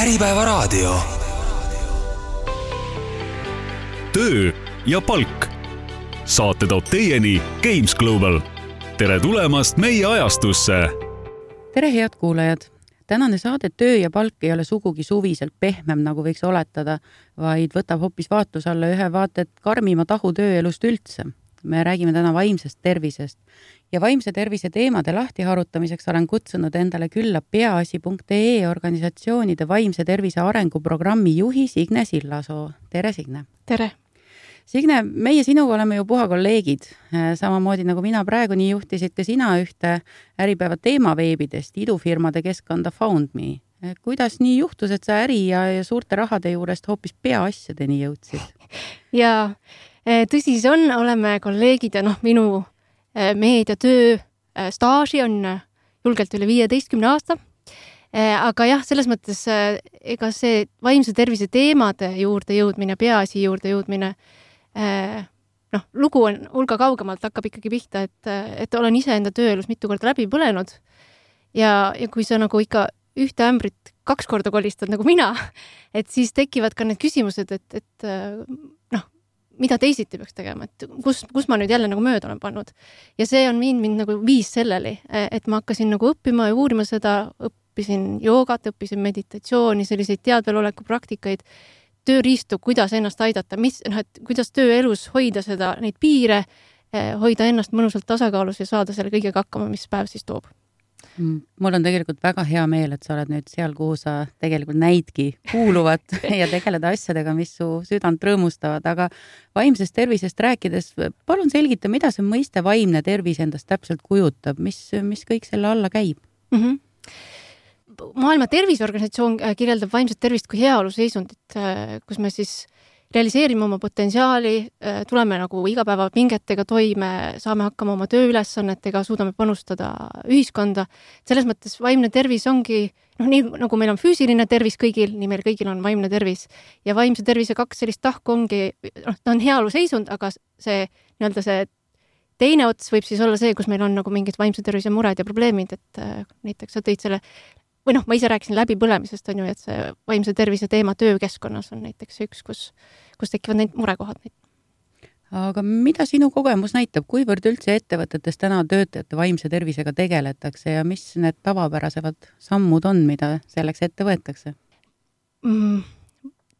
Äripäevaraadio. töö ja palk. saate toob teieni Games Global. tere tulemast meie ajastusse. tere, head kuulajad! tänane saade Töö ja palk ei ole sugugi suviselt pehmem, nagu võiks oletada, vaid võtab hoopis vaatluse alla ühe vaata et karmima tahu tööelust üldse. me räägime täna vaimsest tervisest ja vaimse tervise teemade lahtiharutamiseks olen kutsunud endale külla peaasi.ee organisatsioonide vaimse tervise arenguprogrammi juhi Signe Sillasoo. tere, Signe! tere! Signe, meie sinuga oleme ju puha kolleegid, samamoodi nagu mina praegu, nii juhtisid ka sina ühte Äripäeva teemaveebidest idufirmade keskkonda FoundMe. kuidas nii juhtus, et sa äri ja, ja suurte rahade juurest hoopis peaasjadeni jõudsid? jaa, tõsi see on, oleme kolleegid ja noh, minu Äh, meediatöö äh, staaži on äh, julgelt üle viieteistkümne aasta. aga jah, selles mõttes ega see vaimse tervise teemade juurde jõudmine, peaasi juurde jõudmine, noh, lugu on hulga kaugemalt, hakkab ikkagi pihta, et, et olen iseenda tööelus mitu korda läbi põlenud. ja, ja kui sa nagu ikka ühte ämbrit kaks korda kolistad nagu mina, et siis tekivad ka need küsimused, et, et noh, mida teisiti peaks tegema, et kus, kus ma nüüd jälle nagu mööda olen pannud. ja see on viinud mind nagu viis selleni, et ma hakkasin nagu õppima ja uurima seda, õppisin joogat, õppisin meditatsiooni, selliseid teadveloleku praktikaid, tööriistu, kuidas ennast aidata, mis, noh, et kuidas tööelus hoida seda, neid piire, hoida ennast mõnusalt tasakaalus ja saada selle kõigega hakkama, mis päev siis toob mul on tegelikult väga hea meel, et sa oled nüüd seal, kuhu sa tegelikult näidki kuuluvat ja tegeled asjadega, mis su südant rõõmustavad, aga vaimsest tervisest rääkides, palun selgita, mida see mõiste vaimne tervis endast täpselt kujutab, mis, mis kõik selle alla käib? Mm? -hmm maailma Terviseorganisatsioon äh, kirjeldab vaimset tervist kui heaoluseisundit, äh, kus me siis äh, realiseerime oma potentsiaali, äh, tuleme nagu igapäevapingetega toime, saame hakkama oma tööülesannetega, suudame panustada ühiskonda. selles mõttes vaimne tervis ongi noh, nii nagu meil on füüsiline tervis kõigil, nii meil kõigil on vaimne tervis ja vaimse tervise kaks sellist tahku ongi, noh, ta on heaoluseisund, aga see nii-öelda see teine ots võib siis olla see, kus meil on nagu mingid vaimse tervise mured ja probleemid, et äh, näiteks sa tõid selle või noh, ma ise rääkisin läbipõlemisest, on ju, et see vaimse tervise teema töökeskkonnas on näiteks üks, kus, kus tekivad need murekohad. aga mida sinu kogemus näitab, kuivõrd üldse ettevõtetes täna töötajate vaimse tervisega tegeletakse ja mis need tavapärasemad sammud on, mida selleks ette võetakse mm,?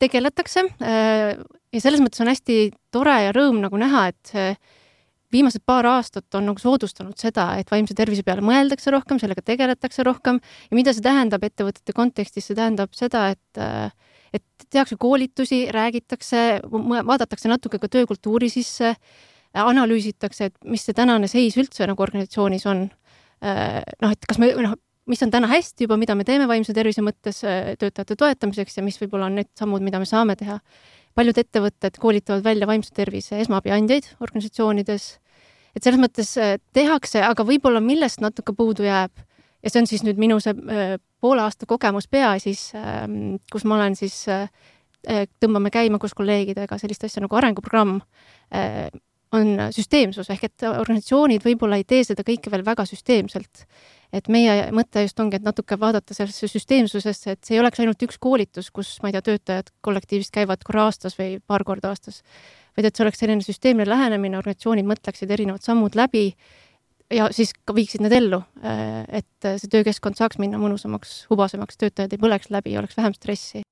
tegeletakse äh, ja selles mõttes on hästi tore ja rõõm nagu näha, et viimased paar aastat on nagu soodustanud seda, et vaimse tervise peale mõeldakse rohkem, sellega tegeletakse rohkem ja mida see tähendab ettevõtete kontekstis, see tähendab seda, et et tehakse koolitusi, räägitakse, vaadatakse natuke ka töökultuuri sisse, analüüsitakse, et mis see tänane seis üldse nagu organisatsioonis on. noh, et kas me, noh, mis on täna hästi juba, mida me teeme vaimse tervise mõttes töötajate toetamiseks ja mis võib-olla on need sammud, mida me saame teha paljud ettevõtted koolitavad välja vaimse tervise esmaabi andjaid organisatsioonides. et selles mõttes äh, tehakse, aga võib-olla millest natuke puudu jääb ja see on siis nüüd minu see äh, poole aasta kogemus Peaasjis, ähm, kus ma olen siis, äh, tõmbame käima koos kolleegidega sellist asja nagu arenguprogramm, on süsteemsus ehk et organisatsioonid võib-olla ei tee seda kõike veel väga süsteemselt. Et meie mõte just ongi, et natuke vaadata sellesse süsteemsusesse, et see ei oleks ainult üks koolitus, kus ma ei tea, töötajad kollektiivist käivad korra aastas või paar korda aastas, vaid et see oleks selline süsteemne lähenemine, organisatsioonid mõtleksid erinevad sammud läbi ja siis ka viiksid need ellu, et see töökeskkond saaks minna mõnusamaks, hubasemaks, töötajad ei põleks läbi, oleks vähem stressi.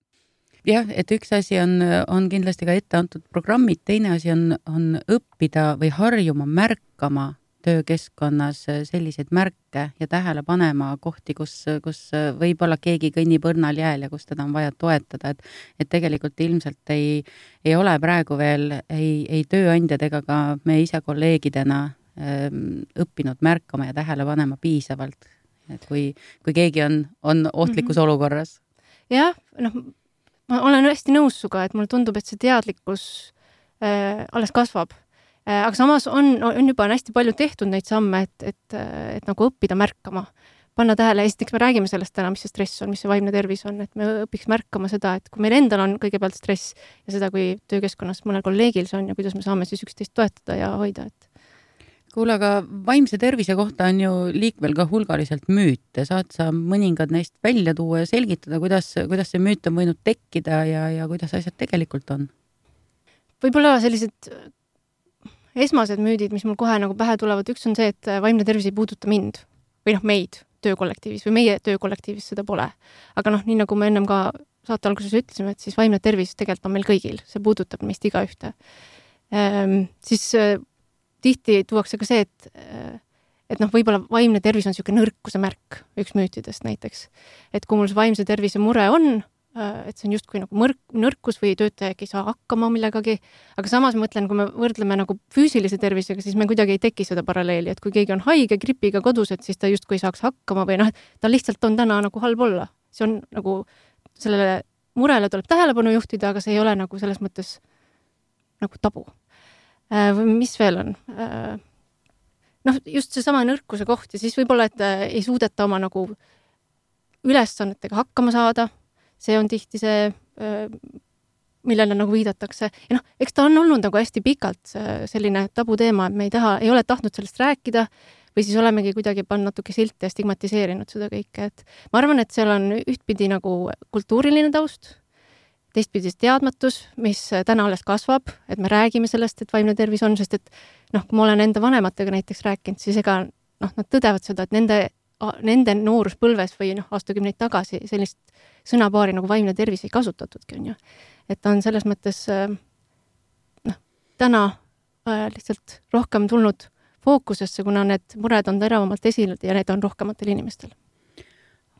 Jah, et üks asi on, on kindlasti ka ette antud programmid, teine asi on, on õppida või harjuma märkama töökeskkonnas selliseid märke ja tähele panema kohti, kus, kus võib-olla keegi kõnnib õrnal jääl ja kus teda on vaja toetada, et et tegelikult ilmselt ei, ei ole praegu veel ei, ei tööandjad ega ka me ise kolleegidena õppinud märkama ja tähele panema piisavalt, et kui, kui keegi on, on ohtlikus mm -hmm. olukorras. jah, noh, ma olen hästi nõus sinuga, et mulle tundub, et see teadlikkus äh, alles kasvab Äh, aga samas on, on juba on hästi palju tehtud neid samme, et, et, et nagu õppida märkama, panna tähele, esiteks me räägime sellest täna, mis see stress on, mis see vaimne tervis on, et me õpiks märkama seda, et kui meil endal on kõigepealt stress ja seda, kui töökeskkonnas mõnel kolleegil see on ja kuidas me saame siis üksteist toetada ja hoida, et kuule, aga vaimse tervise kohta on ju liikvel ka hulgaliselt müüte, saad sa mõningad neist välja tuua ja selgitada, kuidas, kuidas see müüt on võinud tekkida ja, ja kuidas asjad tegelikult on? võib-olla sellised esmased müüdid, mis mul kohe nagu pähe tulevad, üks on see, et vaimne tervis ei puuduta mind või noh, meid töökollektiivis või meie töökollektiivis seda pole. aga noh, nii nagu me ennem ka saate alguses ütlesime, et siis vaimne tervis tegelikult on meil kõigil, see puudutab meist igaühte ehm,. siis tihti tuuakse ka see, et, et noh, võib-olla vaimne tervis on niisugune nõrkuse märk, üks müütidest näiteks. et kui mul see vaimse tervise mure on, et see on justkui nagu mõrk, nõrkus või töötaja äkki ei saa hakkama millegagi, aga samas ma mõtlen, kui me võrdleme nagu füüsilise tervisega, siis meil kuidagi ei teki seda paralleeli, et kui keegi on haige gripiga kodus, et siis ta justkui ei saaks hakkama või noh, tal lihtsalt on täna nagu halb olla. see on nagu, sellele murele tuleb tähelepanu juhtida, aga see ei ole nagu selles mõttes nagu tabu Äh, või mis veel on? Äh, noh, just seesama nõrkuse koht ja siis võib-olla, et äh, ei suudeta oma nagu ülesannetega hakkama saada, see on tihti see, millele nagu viidatakse ja noh, eks ta on olnud nagu hästi pikalt selline tabuteema, et me ei taha, ei ole tahtnud sellest rääkida või siis olemegi kuidagi pannud natuke silte ja stigmatiseerinud seda kõike, et ma arvan, et seal on ühtpidi nagu kultuuriline taust teistpidi teadmatus, mis täna alles kasvab, et me räägime sellest, et vaimne tervis on, sest et noh, kui ma olen enda vanematega näiteks rääkinud, siis ega noh, nad tõdevad seda, et nende, nende nooruspõlves või noh, aastakümneid tagasi sellist sõnapaari nagu vaimne tervis ei kasutatudki, on ju. et on selles mõttes noh, täna äh, lihtsalt rohkem tulnud fookusesse, kuna need mured on teravamalt esil ja need on rohkematel inimestel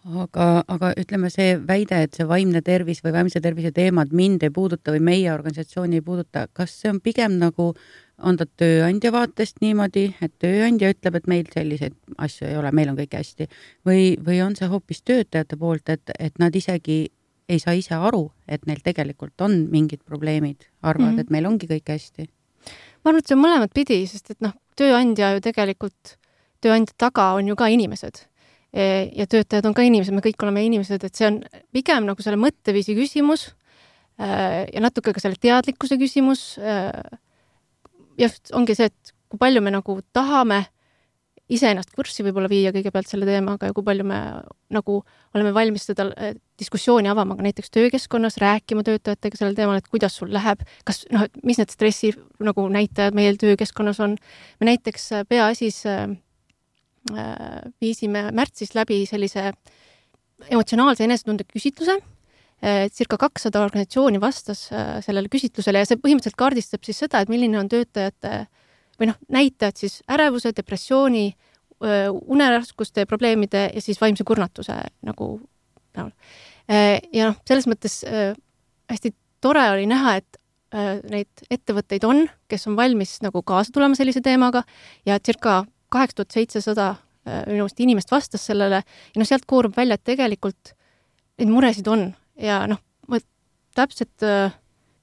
aga, aga ütleme, see väide, et see vaimne tervis või vaimse tervise teemad mind ei puuduta või meie organisatsiooni ei puuduta, kas see on pigem nagu, on ta tööandja vaatest niimoodi, et tööandja ütleb, et meil selliseid asju ei ole, meil on kõik hästi, või, või on see hoopis töötajate poolt, et, et nad isegi ei saa ise aru, et neil tegelikult on mingid probleemid, arvavad mm, -hmm. et meil ongi kõik hästi? ma arvan, et see on mõlemat pidi, sest et noh, tööandja ju tegelikult, tööandja taga on ju ka inimesed ja töötajad on ka inimesed, me kõik oleme inimesed, et see on pigem nagu selle mõtteviisi küsimus eh, ja natuke ka selle teadlikkuse küsimus. Eh, just ongi see, et kui palju me nagu tahame iseennast kurssi võib-olla viia kõigepealt selle teemaga ja kui palju me nagu oleme valmis seda diskussiooni avama ka näiteks töökeskkonnas, rääkima töötajatega sellel teemal, et kuidas sul läheb, kas noh, et mis need stressi nagu näitajad meil töökeskkonnas on. me näiteks Peaasjis äh, Äh, viisime märtsis läbi sellise emotsionaalse enesetunde küsitluse, äh, circa kakssada organisatsiooni vastas äh, sellele küsitlusele ja see põhimõtteliselt kaardistab siis seda, et milline on töötajate või noh, näitajad siis ärevuse, depressiooni, uneraskuste probleemide ja siis vaimse kurnatuse nagu näol. ja noh, selles mõttes hästi tore oli näha, et neid ettevõtteid on, kes on valmis nagu kaasa tulema sellise teemaga ja circa kaheksa tuhat seitsesada äh, minu meelest inimest vastas sellele ja noh, sealt koorub välja, et tegelikult neid muresid on ja noh, ma täpset äh,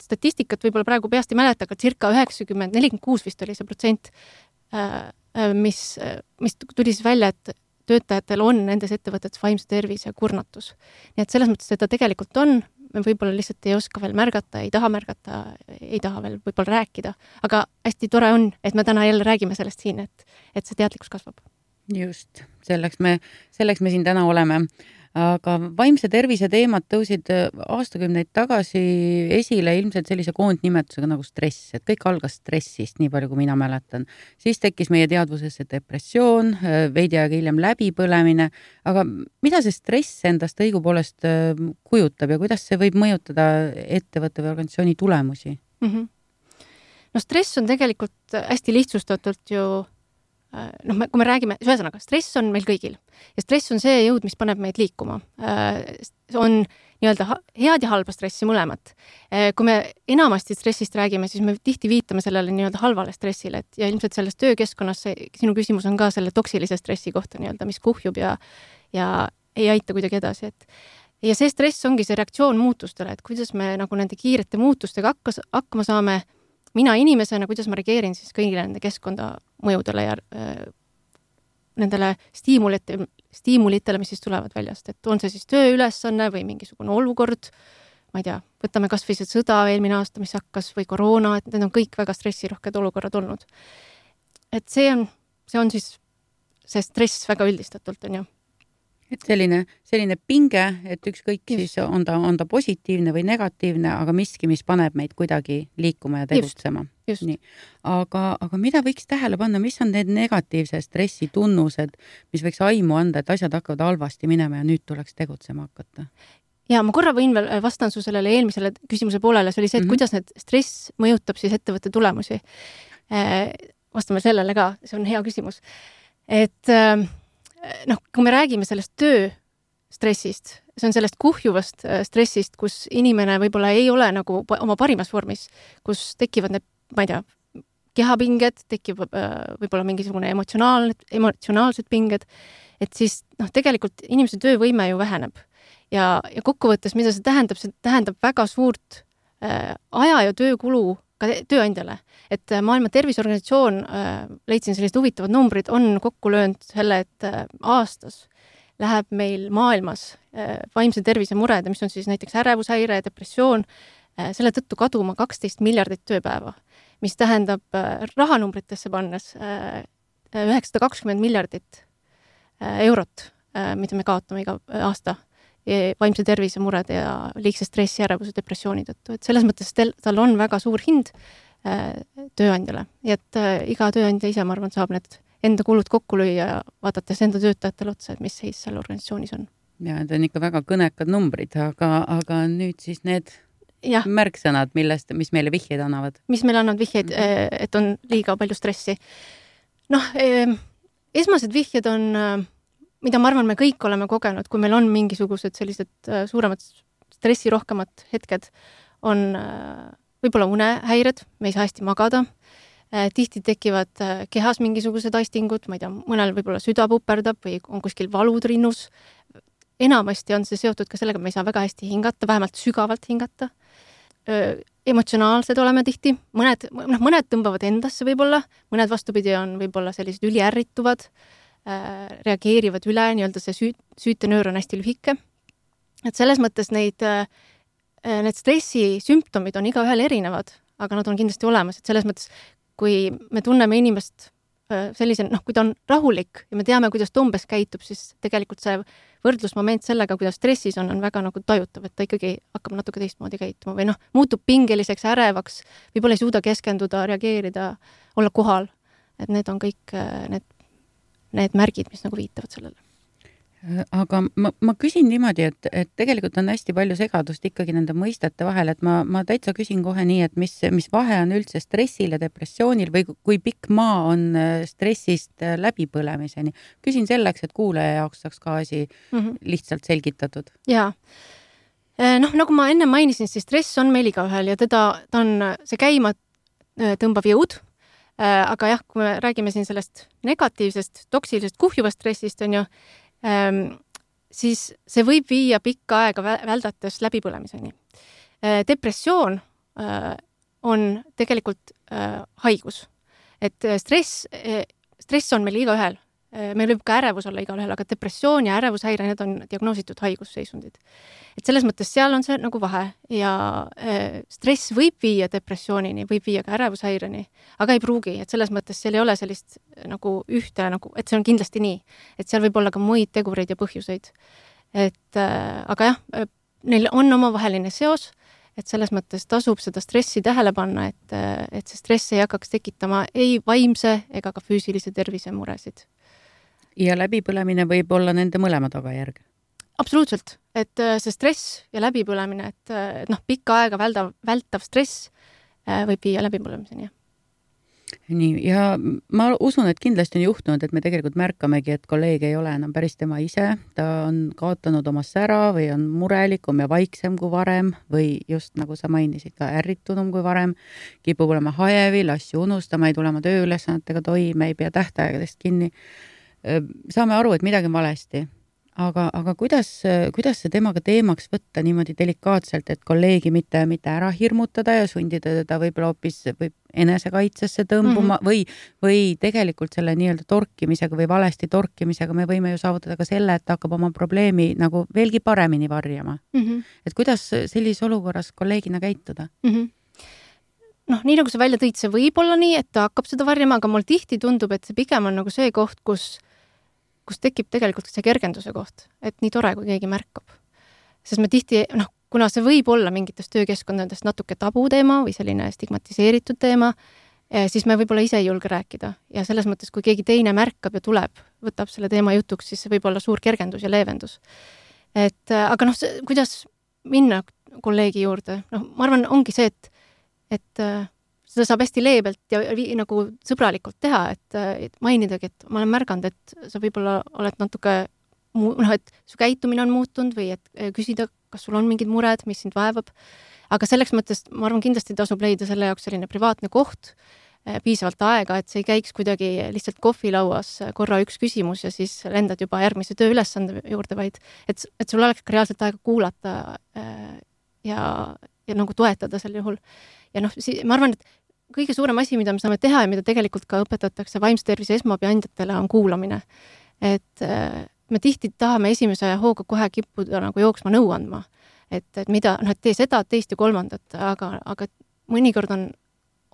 statistikat võib-olla praegu peast ei mäleta, aga circa üheksakümmend, nelikümmend kuus vist oli see protsent äh,, äh mis, mis tuli siis välja, et töötajatel on nendes ettevõtetes vaimse tervise kurnatus. nii et selles mõttes seda tegelikult on, me võib-olla lihtsalt ei oska veel märgata, ei taha märgata, ei taha veel võib-olla rääkida, aga hästi tore on, et me täna jälle räägime sellest siin, et, et see teadlikkus kasvab. just, selleks me, selleks me siin täna oleme aga vaimse tervise teemad tõusid äh, aastakümneid tagasi esile ilmselt sellise koondnimetusega nagu stress, et kõik algas stressist, nii palju kui mina mäletan. siis tekkis meie teadvusesse depressioon, äh, veidi aega hiljem läbipõlemine, aga mida see stress endast õigupoolest äh, kujutab ja kuidas see võib mõjutada ettevõtte või organisatsiooni tulemusi mm? -hmm. no stress on tegelikult hästi lihtsustatult ju noh, me, kui me räägime, ühesõnaga stress on meil kõigil ja stress on see jõud, mis paneb meid liikuma. Äh, on nii-öelda head ja halba stressi mõlemat. Äh, kui me enamasti stressist räägime, siis me tihti viitame sellele nii-öelda halvale stressile, et ja ilmselt selles töökeskkonnas see, sinu küsimus on ka selle toksilise stressi kohta nii-öelda, mis kuhjub ja, ja ei aita kuidagi edasi, et ja see stress ongi see reaktsioon muutustele, et kuidas me nagu nende kiirete muutustega hakkas, hakkama saame mina inimesena, kuidas ma reageerin siis kõigile nende keskkonda mõjudele ja äh, nendele stiimulite, stiimulitele, mis siis tulevad väljast, et on see siis tööülesanne või mingisugune olukord, ma ei tea, võtame kas või see sõda eelmine aasta, mis hakkas, või koroona, et need on kõik väga stressirohked olukorrad olnud. et see on see on siis see stress väga üldistatult, on ju et selline, selline pinge, et ükskõik Just. siis on ta, on ta positiivne või negatiivne, aga miski, mis paneb meid kuidagi liikuma ja tegutsema. nii, aga, aga mida võiks tähele panna, mis on need negatiivse stressi tunnused, mis võiks aimu anda, et asjad hakkavad halvasti minema ja nüüd tuleks tegutsema hakata? ja ma korra võin veel, vastan su sellele eelmisele küsimuse poolele, see oli see, et mm -hmm. kuidas need stress mõjutab siis ettevõtte tulemusi. Äh, vastame sellele ka, see on hea küsimus. et äh, noh, kui me räägime sellest tööstressist, see on sellest kuhjuvast äh, stressist, kus inimene võib-olla ei ole nagu oma parimas vormis, kus tekivad need, ma ei tea, kehapinged, tekib äh, võib-olla mingisugune emotsionaalne, emotsionaalsed pinged, et siis noh, tegelikult inimese töövõime ju väheneb. ja, ja kokkuvõttes, mida see tähendab, see tähendab väga suurt aja ja töökulu ka tööandjale. et äh, Maailma Terviseorganisatsioon äh,, leidsin sellised huvitavad numbrid, on kokku löönud selle, et äh, aastas läheb meil maailmas vaimse tervise mured, mis on siis näiteks ärevushäire, depressioon äh,, selle tõttu kaduma kaksteist miljardit tööpäeva, mis tähendab äh, rahanumbritesse pannes üheksasada kakskümmend miljardit eurot mida me kaotame iga aasta vaimse tervise murede ja liigse stressi, ärevuse, depressiooni tõttu, et selles mõttes tel, tal on väga suur hind äh, tööandjale, nii et äh, iga tööandja ise, ma arvan, saab need enda kulud kokku lüüa, vaadates enda töötajatele otsa, et mis seis seal organisatsioonis on. ja need on ikka väga kõnekad numbrid, aga, aga nüüd siis need ja. märksõnad, millest, mis meile vihjeid annavad? mis meile annavad vihjeid mm, -hmm. et on liiga palju stressi. noh, esmased vihjed on mida ma arvan, me kõik oleme kogenud, kui meil on mingisugused sellised äh, suuremad stressirohkemad hetked, on äh, võib-olla unehäired, me ei saa hästi magada, äh, tihti tekivad kehas mingisugused aistingud, ma ei tea, mõnel võib-olla süda puperdab või on kuskil valud rinnus, enamasti on see seotud ka sellega, et me ei saa väga hästi hingata, vähemalt sügavalt hingata. emotsionaalsed oleme tihti, mõned, noh, mõned tõmbavad endasse võib-olla, mõned vastupidi, on võib-olla sellised üliärrituvad reageerivad üle, nii-öelda see süü-, süütenöör on hästi lühike. et selles mõttes neid, äh, need stressisümptomid on igaühel erinevad, aga nad on kindlasti olemas, et selles mõttes, kui me tunneme inimest äh, sellise, noh, kui ta on rahulik ja me teame, kuidas ta umbes käitub, siis tegelikult see võrdlusmoment sellega, kuidas stressis on, on väga nagu tajutav, et ta ikkagi hakkab natuke teistmoodi käituma või noh, muutub pingeliseks, ärevaks, võib-olla ei suuda keskenduda, reageerida, olla kohal. et need on kõik need need märgid, mis nagu viitavad sellele aga ma, ma küsin niimoodi, et, et tegelikult on hästi palju segadust ikkagi nende mõistete vahel, et ma, ma täitsa küsin kohe nii, et mis, mis vahe on üldse stressil ja depressioonil või kui pikk maa on äh, stressist äh, läbipõlemiseni. küsin selleks, et kuulaja jaoks saaks ka asi mm -hmm. lihtsalt selgitatud. jaa äh, noh, nagu ma enne mainisin, siis stress on meil igaühel ja teda, ta on see käima tõmbav jõud Äh, aga jah, kui me räägime siin sellest negatiivsest, toksilisest, kuhjuvast stressist, on ju, ähm, siis see võib viia pikka aega väldates läbipõlemiseni. Äh, depressioon äh, on tegelikult haigus, et stress, stress on meil igaühel Äh, meil võib ka ärevus olla igalühel, aga depressioon ja ärevushäire, need on diagnoositud haigusseisundid. et selles mõttes seal on see nagu vahe ja äh, stress võib viia depressioonini, võib viia ka ärevushäireni, aga ei pruugi, et selles mõttes seal ei ole sellist äh, nagu ühte nagu, et see on kindlasti nii, et seal võib olla ka muid tegureid ja põhjuseid. et äh, aga jah, äh, neil on omavaheline seos et selles mõttes tasub seda stressi tähele panna, et, et see stress ei hakkaks tekitama ei vaimse ega ka füüsilise tervise muresid ja läbipõlemine võib olla nende mõlema tagajärg? absoluutselt, et äh, see stress ja läbipõlemine, et, äh, et noh, pikka aega väldav, vältav stress äh, võib viia läbipõlemiseni, jah. Nii, ja ma usun, et kindlasti on juhtunud, et me tegelikult märkamegi, et kolleeg ei ole enam päris tema ise, ta on kaotanud oma sära või on murelikum ja vaiksem kui varem või just nagu sa mainisid, ka ärritunum kui varem, kipub olema hajevil, asju unustama, ei tule oma tööülesannetega toime, ei pea tähtaegadest kinni saame aru, et midagi on valesti, aga, aga kuidas, kuidas see temaga teemaks võtta niimoodi delikaatselt, et kolleegi mitte, mitte ära hirmutada ja sundida teda võib-olla hoopis võib enesekaitsesse tõmbuma mm -hmm. või, või tegelikult selle nii-öelda torkimisega või valesti torkimisega me võime ju saavutada ka selle, et ta hakkab oma probleemi nagu veelgi paremini varjama mm. -hmm. et kuidas sellises olukorras kolleegina käituda mm? -hmm noh, nii nagu sa välja tõid, see võib olla nii, et ta hakkab seda varjama, aga mul tihti tundub, et see pigem on nagu see koht, kus, kus tekib tegelikult see kergenduse koht, et nii tore, kui keegi märkab. sest me tihti, noh, kuna see võib olla mingites töökeskkondades natuke tabuteema või selline stigmatiseeritud teema, eh, siis me võib-olla ise ei julge rääkida ja selles mõttes, kui keegi teine märkab ja tuleb, võtab selle teema jutuks, siis see võib olla suur kergendus ja leevendus. et äh, aga noh, kuidas minna kolleegi juurde, noh, ma arvan, ongi see, et et äh, seda saab hästi leebelt ja nagu sõbralikult teha, et, et mainidagi, et ma olen märganud, et sa võib-olla oled natuke noh, et su käitumine on muutunud või et äh, küsida, kas sul on mingid mured, mis sind vaevab. aga selleks mõttes ma arvan, kindlasti tasub leida selle jaoks selline privaatne koht, äh, piisavalt aega, et see ei käiks kuidagi lihtsalt kohvilauas korra üks küsimus ja siis lendad juba järgmise tööülesande juurde, vaid et, et sul oleks ka reaalselt aega kuulata ja, ja nagu toetada sel juhul ja noh, ma arvan, et kõige suurem asi, mida me saame teha ja mida tegelikult ka õpetatakse vaimse tervise esmaabi andjatele, on kuulamine. et äh, me tihti tahame esimese hooga kohe kippuda nagu jooksma nõu andma. et, et mida, noh, et tee seda, teist ja kolmandat, aga, aga mõnikord on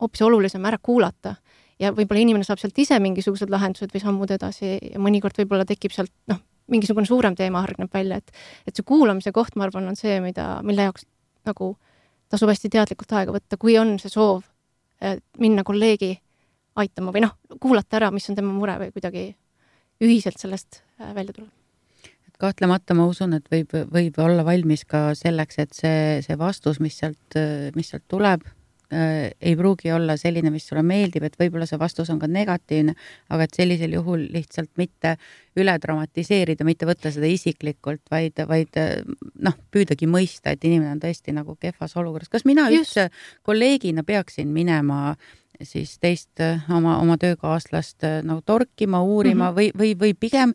hoopis olulisem ära kuulata ja võib-olla inimene saab sealt ise mingisugused lahendused või sammud edasi ja mõnikord võib-olla tekib sealt noh, mingisugune suurem teema hargneb välja, et et see kuulamise koht, ma arvan, on see, mida, mille jaoks nagu tasub hästi teadlikult aega võtta, kui on see soov minna kolleegi aitama või noh, kuulata ära, mis on tema mure või kuidagi ühiselt sellest äh, välja tulla. Kahtlemata ma usun, et võib, võib olla valmis ka selleks, et see, see vastus, mis sealt, mis sealt tuleb, Äh, ei pruugi olla selline, mis sulle meeldib, et võib-olla see vastus on ka negatiivne, aga et sellisel juhul lihtsalt mitte üle dramatiseerida, mitte võtta seda isiklikult, vaid, vaid noh, püüdagi mõista, et inimene on tõesti nagu kehvas olukorras. kas mina Just. üldse kolleegina peaksin minema siis teist oma, oma töökaaslast nagu torkima, uurima mm -hmm. või, või, või pigem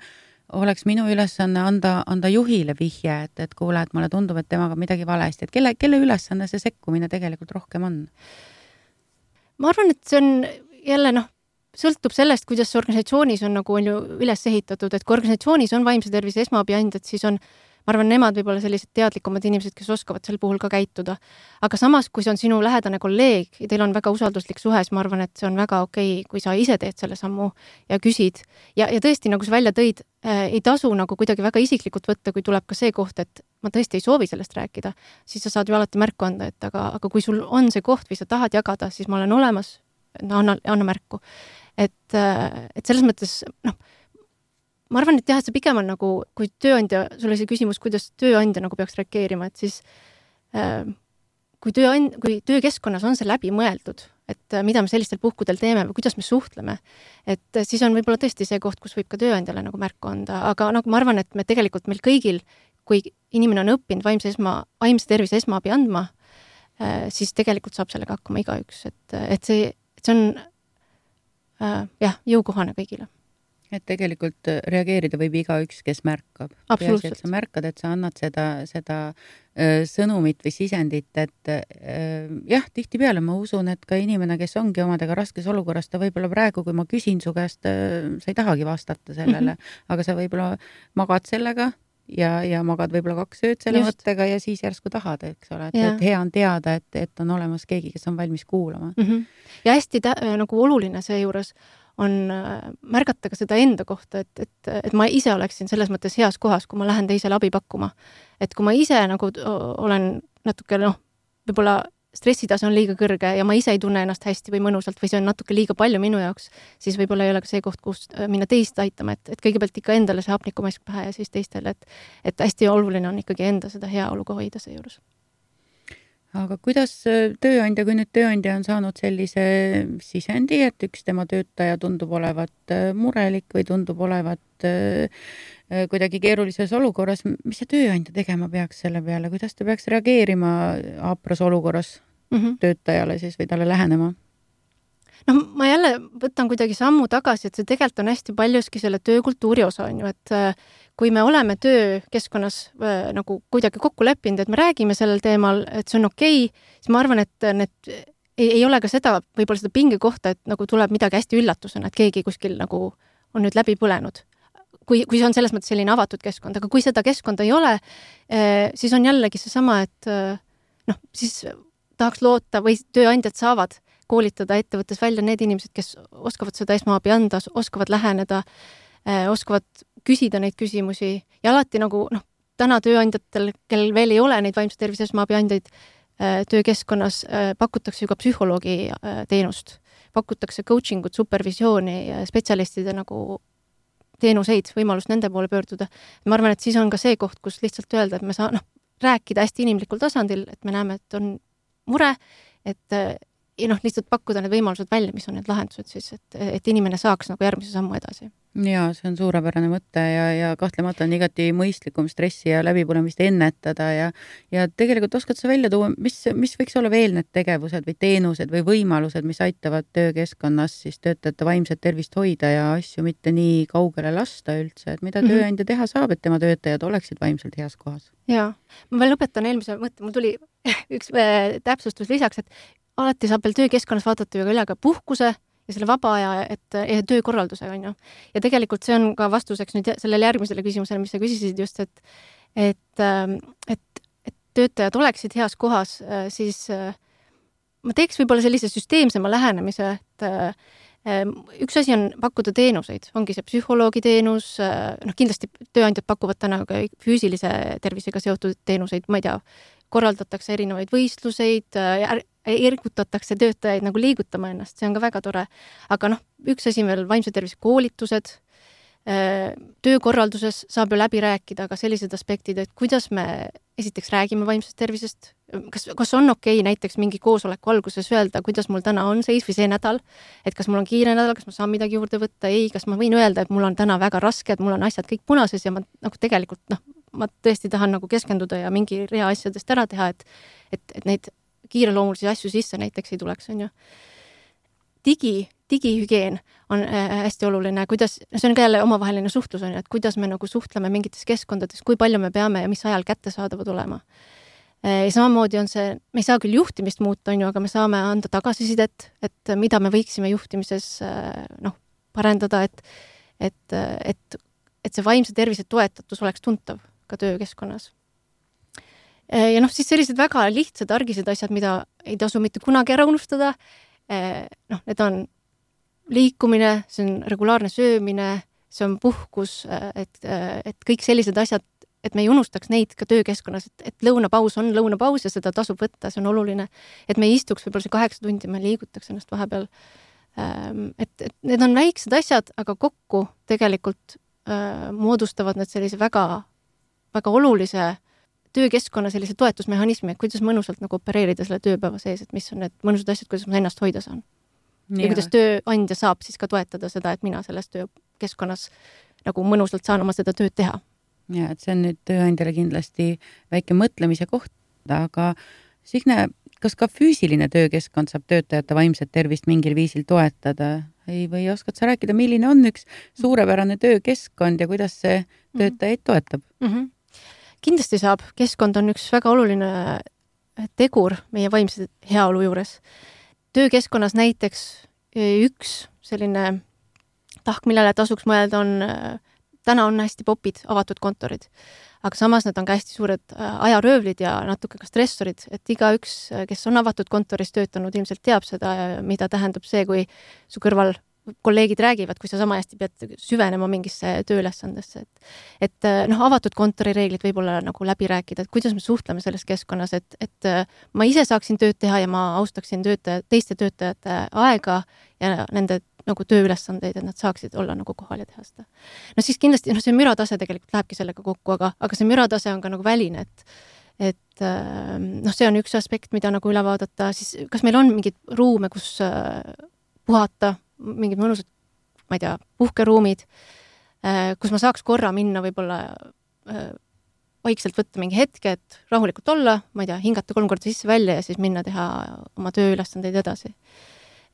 oleks minu ülesanne anda, anda juhile vihje, et, et kuule, et mulle tundub, et temaga midagi valesti, et kelle, kelle ülesanne see sekkumine tegelikult rohkem on? ma arvan, et see on jälle noh, sõltub sellest, kuidas organisatsioonis on nagu on ju üles ehitatud, et kui organisatsioonis on vaimse tervise esmaabi andjad, siis on ma arvan, nemad võib-olla sellised teadlikumad inimesed, kes oskavad sel puhul ka käituda. aga samas, kui see on sinu lähedane kolleeg ja teil on väga usalduslik suhe, siis ma arvan, et see on väga okei okay,, kui sa ise teed selle sammu ja küsid. ja, ja tõesti, nagu sa välja tõid äh,, ei tasu nagu kuidagi väga isiklikult võtta, kui tuleb ka see koht, et ma tõesti ei soovi sellest rääkida, siis sa saad ju alati märku anda, et aga, aga kui sul on see koht või sa tahad jagada, siis ma olen olemas, anna, anna märku. et, äh, et selles mõttes noh ma arvan, et jah, et see pigem on nagu, kui tööandja, sul oli see küsimus, kuidas tööandja nagu peaks reageerima, et siis äh, kui tööand-, kui töökeskkonnas on see läbi mõeldud, et äh, mida me sellistel puhkudel teeme või kuidas me suhtleme, et äh, siis on võib-olla tõesti see koht, kus võib ka tööandjale nagu märku anda, aga nagu ma arvan, et me tegelikult meil kõigil, kui inimene on õppinud vaimse esma, vaimse tervise esmaabi andma äh,, siis tegelikult saab sellega hakkama igaüks, et, et see, see on äh, jah, jõukohane kõigile et tegelikult äh, reageerida võib igaüks, kes märkab. peaasi, et sa märkad, et sa annad seda, seda äh, sõnumit või sisendit, et äh, jah, tihtipeale ma usun, et ka inimene, kes ongi omadega raskes olukorras, ta võib-olla praegu, kui ma küsin su käest, sa ei tahagi vastata sellele mm, -hmm. aga sa võib-olla magad sellega ja, ja magad võib-olla kaks ööd selle Just. mõttega ja siis järsku tahad, eks ole, et, et hea on teada, et, et on olemas keegi, kes on valmis kuulama mm. -hmm. ja hästi nagu oluline seejuures on äh, märgata ka seda enda kohta, et, et, et ma ise oleksin selles mõttes heas kohas, kui ma lähen teisele abi pakkuma. et kui ma ise nagu olen natuke noh, võib-olla stressitase on liiga kõrge ja ma ise ei tunne ennast hästi või mõnusalt või see on natuke liiga palju minu jaoks, siis võib-olla ei ole ka see koht, kus äh, minna teist aitama, et, et kõigepealt ikka endale see hapnikumask pähe ja siis teistele, et et hästi oluline on ikkagi enda seda heaolu ka hoida seejuures aga kuidas äh, tööandja, kui nüüd tööandja on saanud sellise sisendi, et üks tema töötaja tundub olevat äh, murelik või tundub olevat äh, kuidagi keerulises olukorras, mis see tööandja tegema peaks selle peale, kuidas ta peaks reageerima hapras olukorras mm -hmm. töötajale siis või talle lähenema? Noh, ma jälle võtan kuidagi sammu tagasi, et see tegelikult on hästi paljuski selle töökultuuri osa, on ju, et kui me oleme töökeskkonnas äh, nagu kuidagi kokku leppinud, et me räägime sellel teemal, et see on okei okay,, siis ma arvan, et need ei, ei ole ka seda, võib-olla seda pingekohta, et nagu tuleb midagi hästi üllatusena, et keegi kuskil nagu on nüüd läbi põlenud. kui, kui see on selles mõttes selline avatud keskkond, aga kui seda keskkonda ei ole, äh, siis on jällegi seesama, et äh, noh, siis tahaks loota või tööandjad saavad koolitada ettevõttes välja need inimesed, kes oskavad seda esmaabi anda, oskavad läheneda, oskavad küsida neid küsimusi ja alati nagu noh, täna tööandjatel, kellel veel ei ole neid vaimse tervise esmaabi andjaid töökeskkonnas, pakutakse ju ka psühholoogi teenust, pakutakse coaching ut, supervisiooni spetsialistide nagu teenuseid, võimalust nende poole pöörduda. ma arvan, et siis on ka see koht, kus lihtsalt öelda, et me saa-, noh, rääkida hästi inimlikul tasandil, et me näeme, et on mure, et ja noh, lihtsalt pakkuda need võimalused välja, mis on need lahendused siis, et, et inimene saaks nagu järgmise sammu edasi jaa, see on suurepärane mõte ja, ja kahtlemata on igati mõistlikum stressi ja läbipõlemist ennetada ja ja tegelikult oskad sa välja tuua, mis, mis võiks olla veel need tegevused või teenused või võimalused, mis aitavad töökeskkonnas siis töötajate vaimset tervist hoida ja asju mitte nii kaugele lasta üldse, et mida mm -hmm. tööandja teha saab, et tema töötajad oleksid vaimselt heas kohas? jaa, ma veel lõpetan eelmise mõtte, mul tuli üks äh, täpsustus lisaks, et alati saab veel töökeskkonnas vaadata ju üle ka puhkuse ja selle vaba aja, et ja töökorraldusega, on ju. ja tegelikult see on ka vastuseks nüüd sellele järgmisele küsimusele, mis sa küsisid just, et et, ähm, et, et töötajad oleksid heas kohas, äh, siis äh, ma teeks võib-olla sellise süsteemsema lähenemise, et äh, ähm, üks asi on pakkuda teenuseid, ongi see psühholoogi teenus, noh, kindlasti tööandjad pakuvad täna ka füüsilise tervisega seotud teenuseid, ma ei tea, korraldatakse erinevaid võistluseid, ergutatakse töötajaid nagu liigutama ennast, see on ka väga tore. aga noh, üks asi veel, vaimse tervise koolitused, äh, töökorralduses saab ju läbi rääkida ka sellised aspektid, et kuidas me esiteks räägime vaimsest tervisest, kas, kas on okei okay, näiteks mingi koosoleku alguses öelda, kuidas mul täna on seis või see nädal, et kas mul on kiire nädal, kas ma saan midagi juurde võtta, ei, kas ma võin öelda, et mul on täna väga raske, et mul on asjad kõik punases ja ma nagu tegelikult noh, ma tõesti tahan nagu keskenduda ja mingi rea asjadest ära teha, et et, et neid kiireloomulisi asju sisse näiteks ei tuleks, on ju. digi, digihügieen on äh, hästi oluline, kuidas, see on ka jälle omavaheline suhtlus, on ju, et kuidas me nagu suhtleme mingites keskkondades, kui palju me peame ja mis ajal kättesaadavad olema. Äh, ja samamoodi on see, me ei saa küll juhtimist muuta, on ju, aga me saame anda tagasisidet, et mida me võiksime juhtimises äh, noh, parendada, et et, et, et see vaimse tervise toetatus oleks tuntav ka töökeskkonnas Äh, ja noh, siis sellised väga lihtsad argised asjad, mida ei tasu mitte kunagi ära unustada. Äh, noh, need on liikumine, see on regulaarne söömine, see on puhkus, äh, et, et kõik sellised asjad, et me ei unustaks neid ka töökeskkonnas, et, et lõunapaus on lõunapaus ja seda tasub võtta, see on oluline. et me ei istuks võib-olla see kaheksa tundi, me liigutaks ennast vahepeal. Ähm, et, et need on väiksed asjad, aga kokku tegelikult moodustavad need sellise väga, väga olulise töökeskkonna sellise toetusmehhanismi, et kuidas mõnusalt nagu opereerida selle tööpäeva sees, et mis on need mõnusad asjad, kuidas ma ennast hoida saan. ja kuidas tööandja saab siis ka toetada seda, et mina selles töökeskkonnas nagu mõnusalt saan oma seda tööd teha. ja et see on nüüd tööandjale kindlasti väike mõtlemise koht, aga Signe, kas ka füüsiline töökeskkond saab töötajate vaimset tervist mingil viisil toetada? ei, või oskad sa rääkida, milline on üks suurepärane töökeskkond ja kuidas see mhm. töötajaid toetab mm? -hmm kindlasti saab, keskkond on üks väga oluline tegur meie vaimse heaolu juures. töökeskkonnas näiteks e, üks selline tahk, millele tasuks mõelda, on, e, täna on hästi popid avatud kontorid, aga samas need on ka hästi suured ajaröövlid ja natuke ka stressorid, et igaüks, kes on avatud kontoris töötanud, ilmselt teab seda, mida tähendab see, kui su kõrval kolleegid räägivad, kui sa sama hästi pead süvenema mingisse tööülesandesse, et et äh, noh, avatud kontorireeglid võib-olla nagu läbi rääkida, et kuidas me suhtleme selles keskkonnas, et, et äh, ma ise saaksin tööd teha ja ma austaksin töötaja, teiste töötajate aega ja nende nagu tööülesandeid, et nad saaksid olla nagu kohal ja teha seda. no siis kindlasti, noh, see müratase tegelikult lähebki sellega kokku, aga, aga see müratase on ka nagu väline, et et äh, noh, see on üks aspekt, mida nagu üle vaadata, siis kas meil on mingeid ruume, kus puhata, mingid mõnusad, ma ei tea, puhkeruumid, äh, kus ma saaks korra minna võib-olla äh, vaikselt võtta mingi hetke, et rahulikult olla, ma ei tea, hingata kolm korda sisse-välja ja siis minna teha oma tööülesandeid edasi.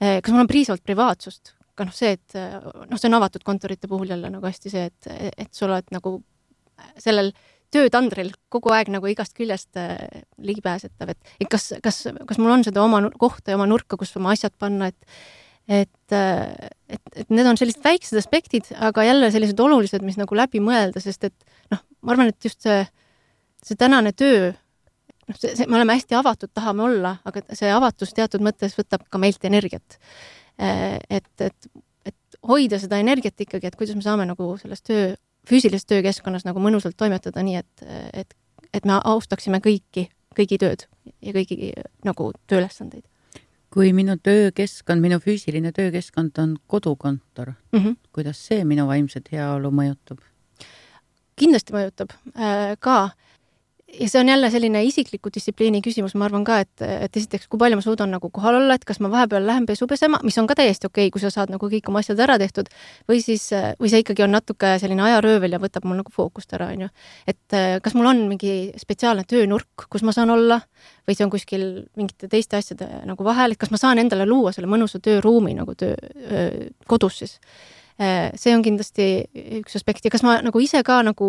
Äh, kas mul on piisavalt privaatsust? ka noh, see, et noh, see on avatud kontorite puhul jälle nagu hästi see, et, et sa oled nagu sellel töötandril kogu aeg nagu igast küljest ligipääsetav, et kas, kas, kas mul on seda oma kohta ja oma nurka, kus oma asjad panna, et et, et, et need on sellised väiksed aspektid, aga jälle sellised olulised, mis nagu läbi mõelda, sest et noh, ma arvan, et just see, see tänane töö noh, see, see, me oleme hästi avatud, tahame olla, aga see avatus teatud mõttes võtab ka meilt energiat. et, et, et hoida seda energiat ikkagi, et kuidas me saame nagu selles töö, füüsilises töökeskkonnas nagu mõnusalt toimetada, nii et, et, et me austaksime kõiki, kõigi tööd ja kõigi nagu tööülesandeid kui minu töökeskkond, minu füüsiline töökeskkond on kodukontor mm, -hmm. kuidas see minu vaimset heaolu mõjutab? kindlasti mõjutab äh, ka ja see on jälle selline isikliku distsipliini küsimus, ma arvan ka, et, et esiteks, kui palju ma suudan nagu kohal olla, et kas ma vahepeal lähen pesu pesema, mis on ka täiesti okei okay,, kui sa saad nagu kõik oma asjad ära tehtud, või siis, või see ikkagi on natuke selline ajaröövel ja võtab mul nagu fookust ära, on ju. et kas mul on mingi spetsiaalne töönurk, kus ma saan olla, või see on kuskil mingite teiste asjade nagu vahel, et kas ma saan endale luua selle mõnusa tööruumi nagu töö, kodus siis see on kindlasti üks aspekt ja kas ma nagu ise ka nagu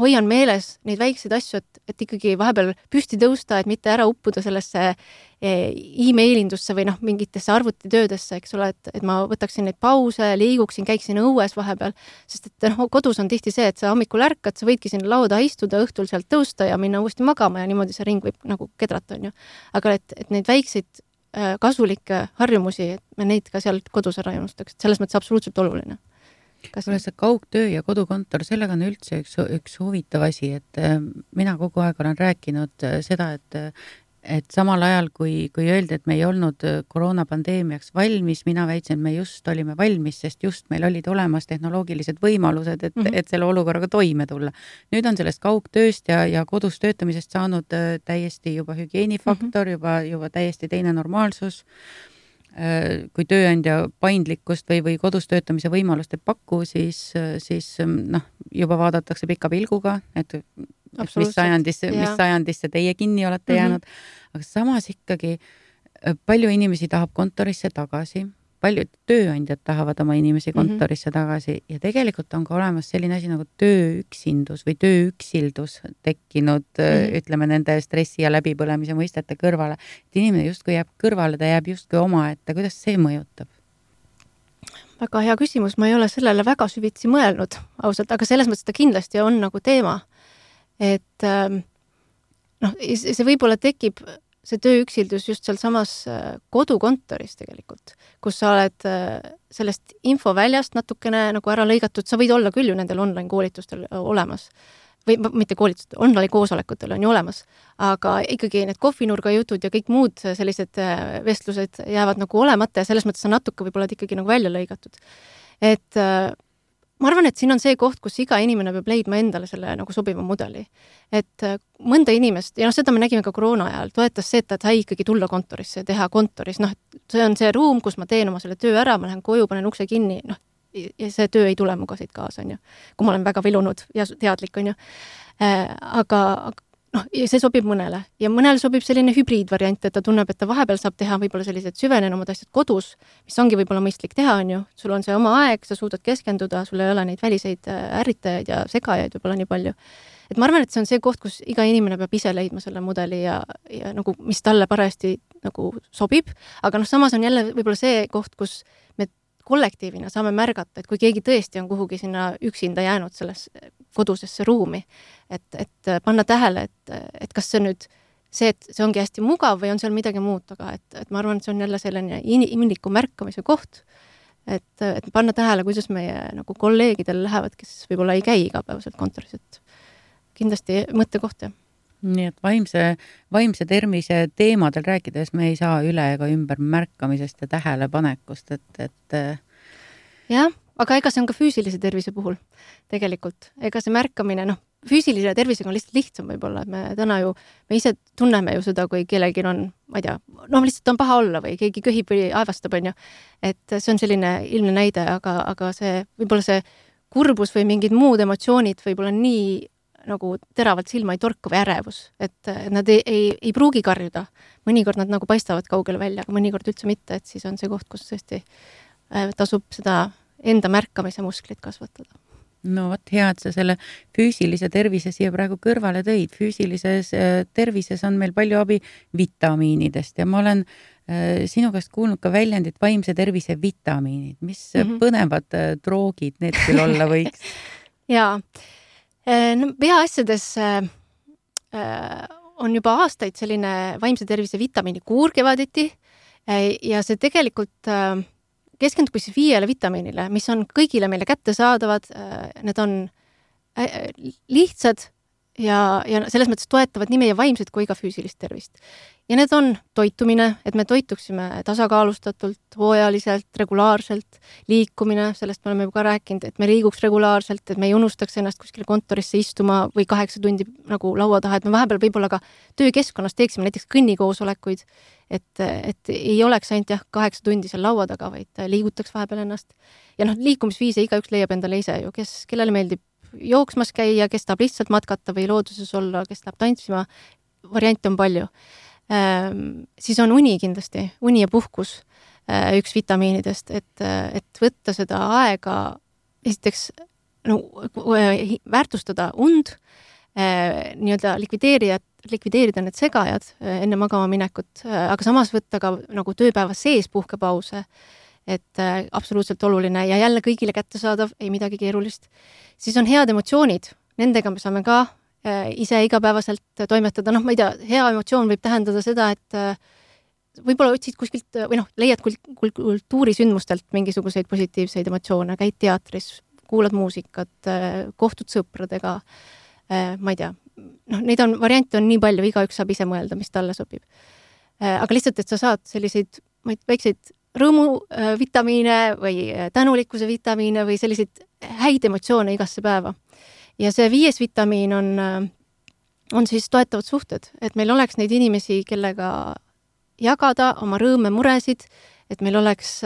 hoian meeles neid väikseid asju, et, et ikkagi vahepeal püsti tõusta, et mitte ära uppuda sellesse eh, email-indusse või noh, mingitesse arvutitöödesse, eks ole, et, et ma võtaksin neid pause, liiguksin, käiksin õues vahepeal, sest et noh, kodus on tihti see, et sa hommikul ärkad, sa võidki sinna laua taha istuda, õhtul sealt tõusta ja minna uuesti magama ja niimoodi see ring võib nagu kedrata, on ju. aga et, et neid väikseid äh, kasulikke harjumusi, et me neid ka seal kodus ära ei unustaks, et selles mõttes absoluutselt oluline kuule, see kaugtöö ja kodukontor, sellega on üldse üks, üks huvitav asi, et äh, mina kogu aeg olen rääkinud äh, seda, et et samal ajal, kui, kui öeldi, et me ei olnud äh, koroonapandeemiaks valmis, mina väitsin, et me just olime valmis, sest just meil olid olemas tehnoloogilised võimalused, et mm, -hmm. et selle olukorraga toime tulla. nüüd on sellest kaugtööst ja, ja kodus töötamisest saanud täiesti juba hügieenifaktor mm, -hmm. juba, juba täiesti teine normaalsus Äh, kui tööandja paindlikkust või, või kodus töötamise võimalust ei paku, siis, siis noh, juba vaadatakse pika pilguga, et, mis sajandisse, mis sajandisse teie kinni olete mm -hmm. jäänud. aga samas ikkagi äh, palju inimesi tahab kontorisse tagasi paljud tööandjad tahavad oma inimesi mhm. kontorisse mm -hmm. tagasi ja tegelikult on ka olemas selline asi nagu tööüksindus või tööüksildus tekkinud mm, -hmm. ütleme nende stressi ja läbipõlemise mõistete kõrvale. et inimene justkui jääb kõrvale, ta jääb justkui omaette, kuidas see mõjutab? väga hea küsimus, ma ei ole sellele väga süvitsi mõelnud ausalt, aga selles mõttes ta kindlasti on nagu teema. et ähm, noh, see võib-olla tekib see tööüksildus just sealsamas äh, kodukontoris tegelikult, kus sa oled äh, sellest infoväljast natukene nagu ära lõigatud, sa võid olla küll ju nendel online koolitustel äh, olemas või mitte koolitustel, online koosolekutel on ju olemas, aga ikkagi need kohvinurga jutud ja kõik muud sellised vestlused jäävad nagu olemata ja selles mõttes sa natuke võib-olla oled ikkagi nagu välja lõigatud. et ma arvan, et siin on see koht, kus iga inimene peab leidma endale selle nagu sobiva mudeli. et äh, mõnda inimest, ja noh, seda me nägime ka koroona ajal, toetas see, et ta sai ikkagi tulla kontorisse ja teha kontoris, noh, et see on see ruum, kus ma teen oma selle töö ära, ma lähen koju, panen ukse kinni, noh, ja see töö ei tule muga siit kaasa, on ju. kui ma olen väga vilunud ja teadlik, on ju. Äh, aga, noh, ja see sobib mõnele. Ja mõnele sobib selline hübriidvariant, et ta tunneb, et ta vahepeal saab teha võib-olla sellised süvenenumad asjad kodus, mis ongi võib-olla mõistlik teha, on ju, sul on see oma aeg, sa suudad keskenduda, sul ei ole neid väliseid äh, ärritajaid ja segajaid võib-olla nii palju. et ma arvan, et see on see koht, kus iga inimene peab ise leidma selle mudeli ja, ja nagu, mis talle parajasti nagu sobib, aga noh, samas on jälle võib-olla see koht, kus kollektiivina saame märgata, et kui keegi tõesti on kuhugi sinna üksinda jäänud sellesse kodusesse ruumi, et, et panna tähele, et, et kas see nüüd see, et see ongi hästi mugav või on seal midagi muud taga, et, et ma arvan, et see on jälle selline inimliku märkamise koht, et, et panna tähele, kuidas meie nagu kolleegidel lähevad, kes võib-olla ei käi igapäevaselt kontoris, et kindlasti mõttekoht, jah nii et vaimse, vaimse tervise teemadel rääkides me ei saa üle ega ümber märkamisest ja tähelepanekust, et, et jah, aga ega see on ka füüsilise tervise puhul tegelikult, ega see märkamine, noh, füüsilise tervisega on lihtsalt lihtsam võib-olla, et me täna ju, me ise tunneme ju seda, kui kellelgi on, ma ei tea, noh, lihtsalt on paha olla või keegi köhib või aevastab, on ju. et see on selline ilmne näide, aga, aga see, võib-olla see kurbus või mingid muud emotsioonid võib-olla nii nagu teravalt silma ei torka või ärevus, et nad ei, ei, ei pruugi karjuda. mõnikord nad nagu paistavad kaugele välja, aga mõnikord üldse mitte, et siis on see koht, kus tõesti äh, tasub seda enda märkamise musklit kasvatada no vot, hea, et sa selle füüsilise tervise siia praegu kõrvale tõid. füüsilises äh, tervises on meil palju abi vitamiinidest ja ma olen sinu käest kuulnud ka väljendit vaimse tervise vitamiinid. mis mm -hmm. põnevad droogid need küll olla võiks jaa, no peaasjades äh, on juba aastaid selline vaimse tervise vitamiinikuur kevaditi ja see tegelikult keskendub siis viiele vitamiinile, mis on kõigile meile kättesaadavad, need on lihtsad ja, ja selles mõttes toetavad nii meie vaimset kui ka füüsilist tervist. Ja need on toitumine, et me toituksime tasakaalustatult, hooajaliselt, regulaarselt, liikumine, sellest me oleme juba rääkinud, et me liiguks regulaarselt, et me ei unustaks ennast kuskile kontorisse istuma või kaheksa tundi nagu laua taha, et me vahepeal võib-olla ka töökeskkonnas teeksime näiteks kõnnikoosolekuid, et, et ei oleks ainult jah, kaheksa tundi seal laua taga, vaid liigutaks vahepeal ennast. ja noh, liikumisviise igaüks leiab endale ise ju, kes, kellele meeldib jooksmas käia, kes tahab lihtsalt matkata või looduses olla, kes tahab tantsima, variante on palju. Siis on uni kindlasti, uni ja puhkus äh, üks vitamiinidest, et, et võtta seda aega, esiteks no väärtustada und nii-öelda likvideerida, likvideerida need segajad enne magama minekut aga samas võtta ka nagu tööpäeva sees puhkepause et absoluutselt oluline ja jälle kõigile kättesaadav, ei midagi keerulist. siis on head emotsioonid, nendega me saame ka ise igapäevaselt toimetada, noh, ma ei tea, hea emotsioon võib tähendada seda, et äh, võib-olla otsid kuskilt või noh, leiad kul-, kul-, kultuurisündmustelt mingisuguseid positiivseid emotsioone, käid teatris, kuulad muusikat, kohtud sõpradega, ma ei tea, noh, neid on, variante on nii palju, igaüks saab ise mõelda, mis talle sobib. aga lihtsalt, et sa saad selliseid, ma ei tea, väikseid rõõmuvitamiine äh, või äh, tänulikkuse vitamiine või selliseid häid emotsioone igasse päeva. Ja see viies vitamiin on, äh, on siis toetavad suhted, et meil oleks neid inimesi, kellega jagada oma rõõme, muresid, et meil oleks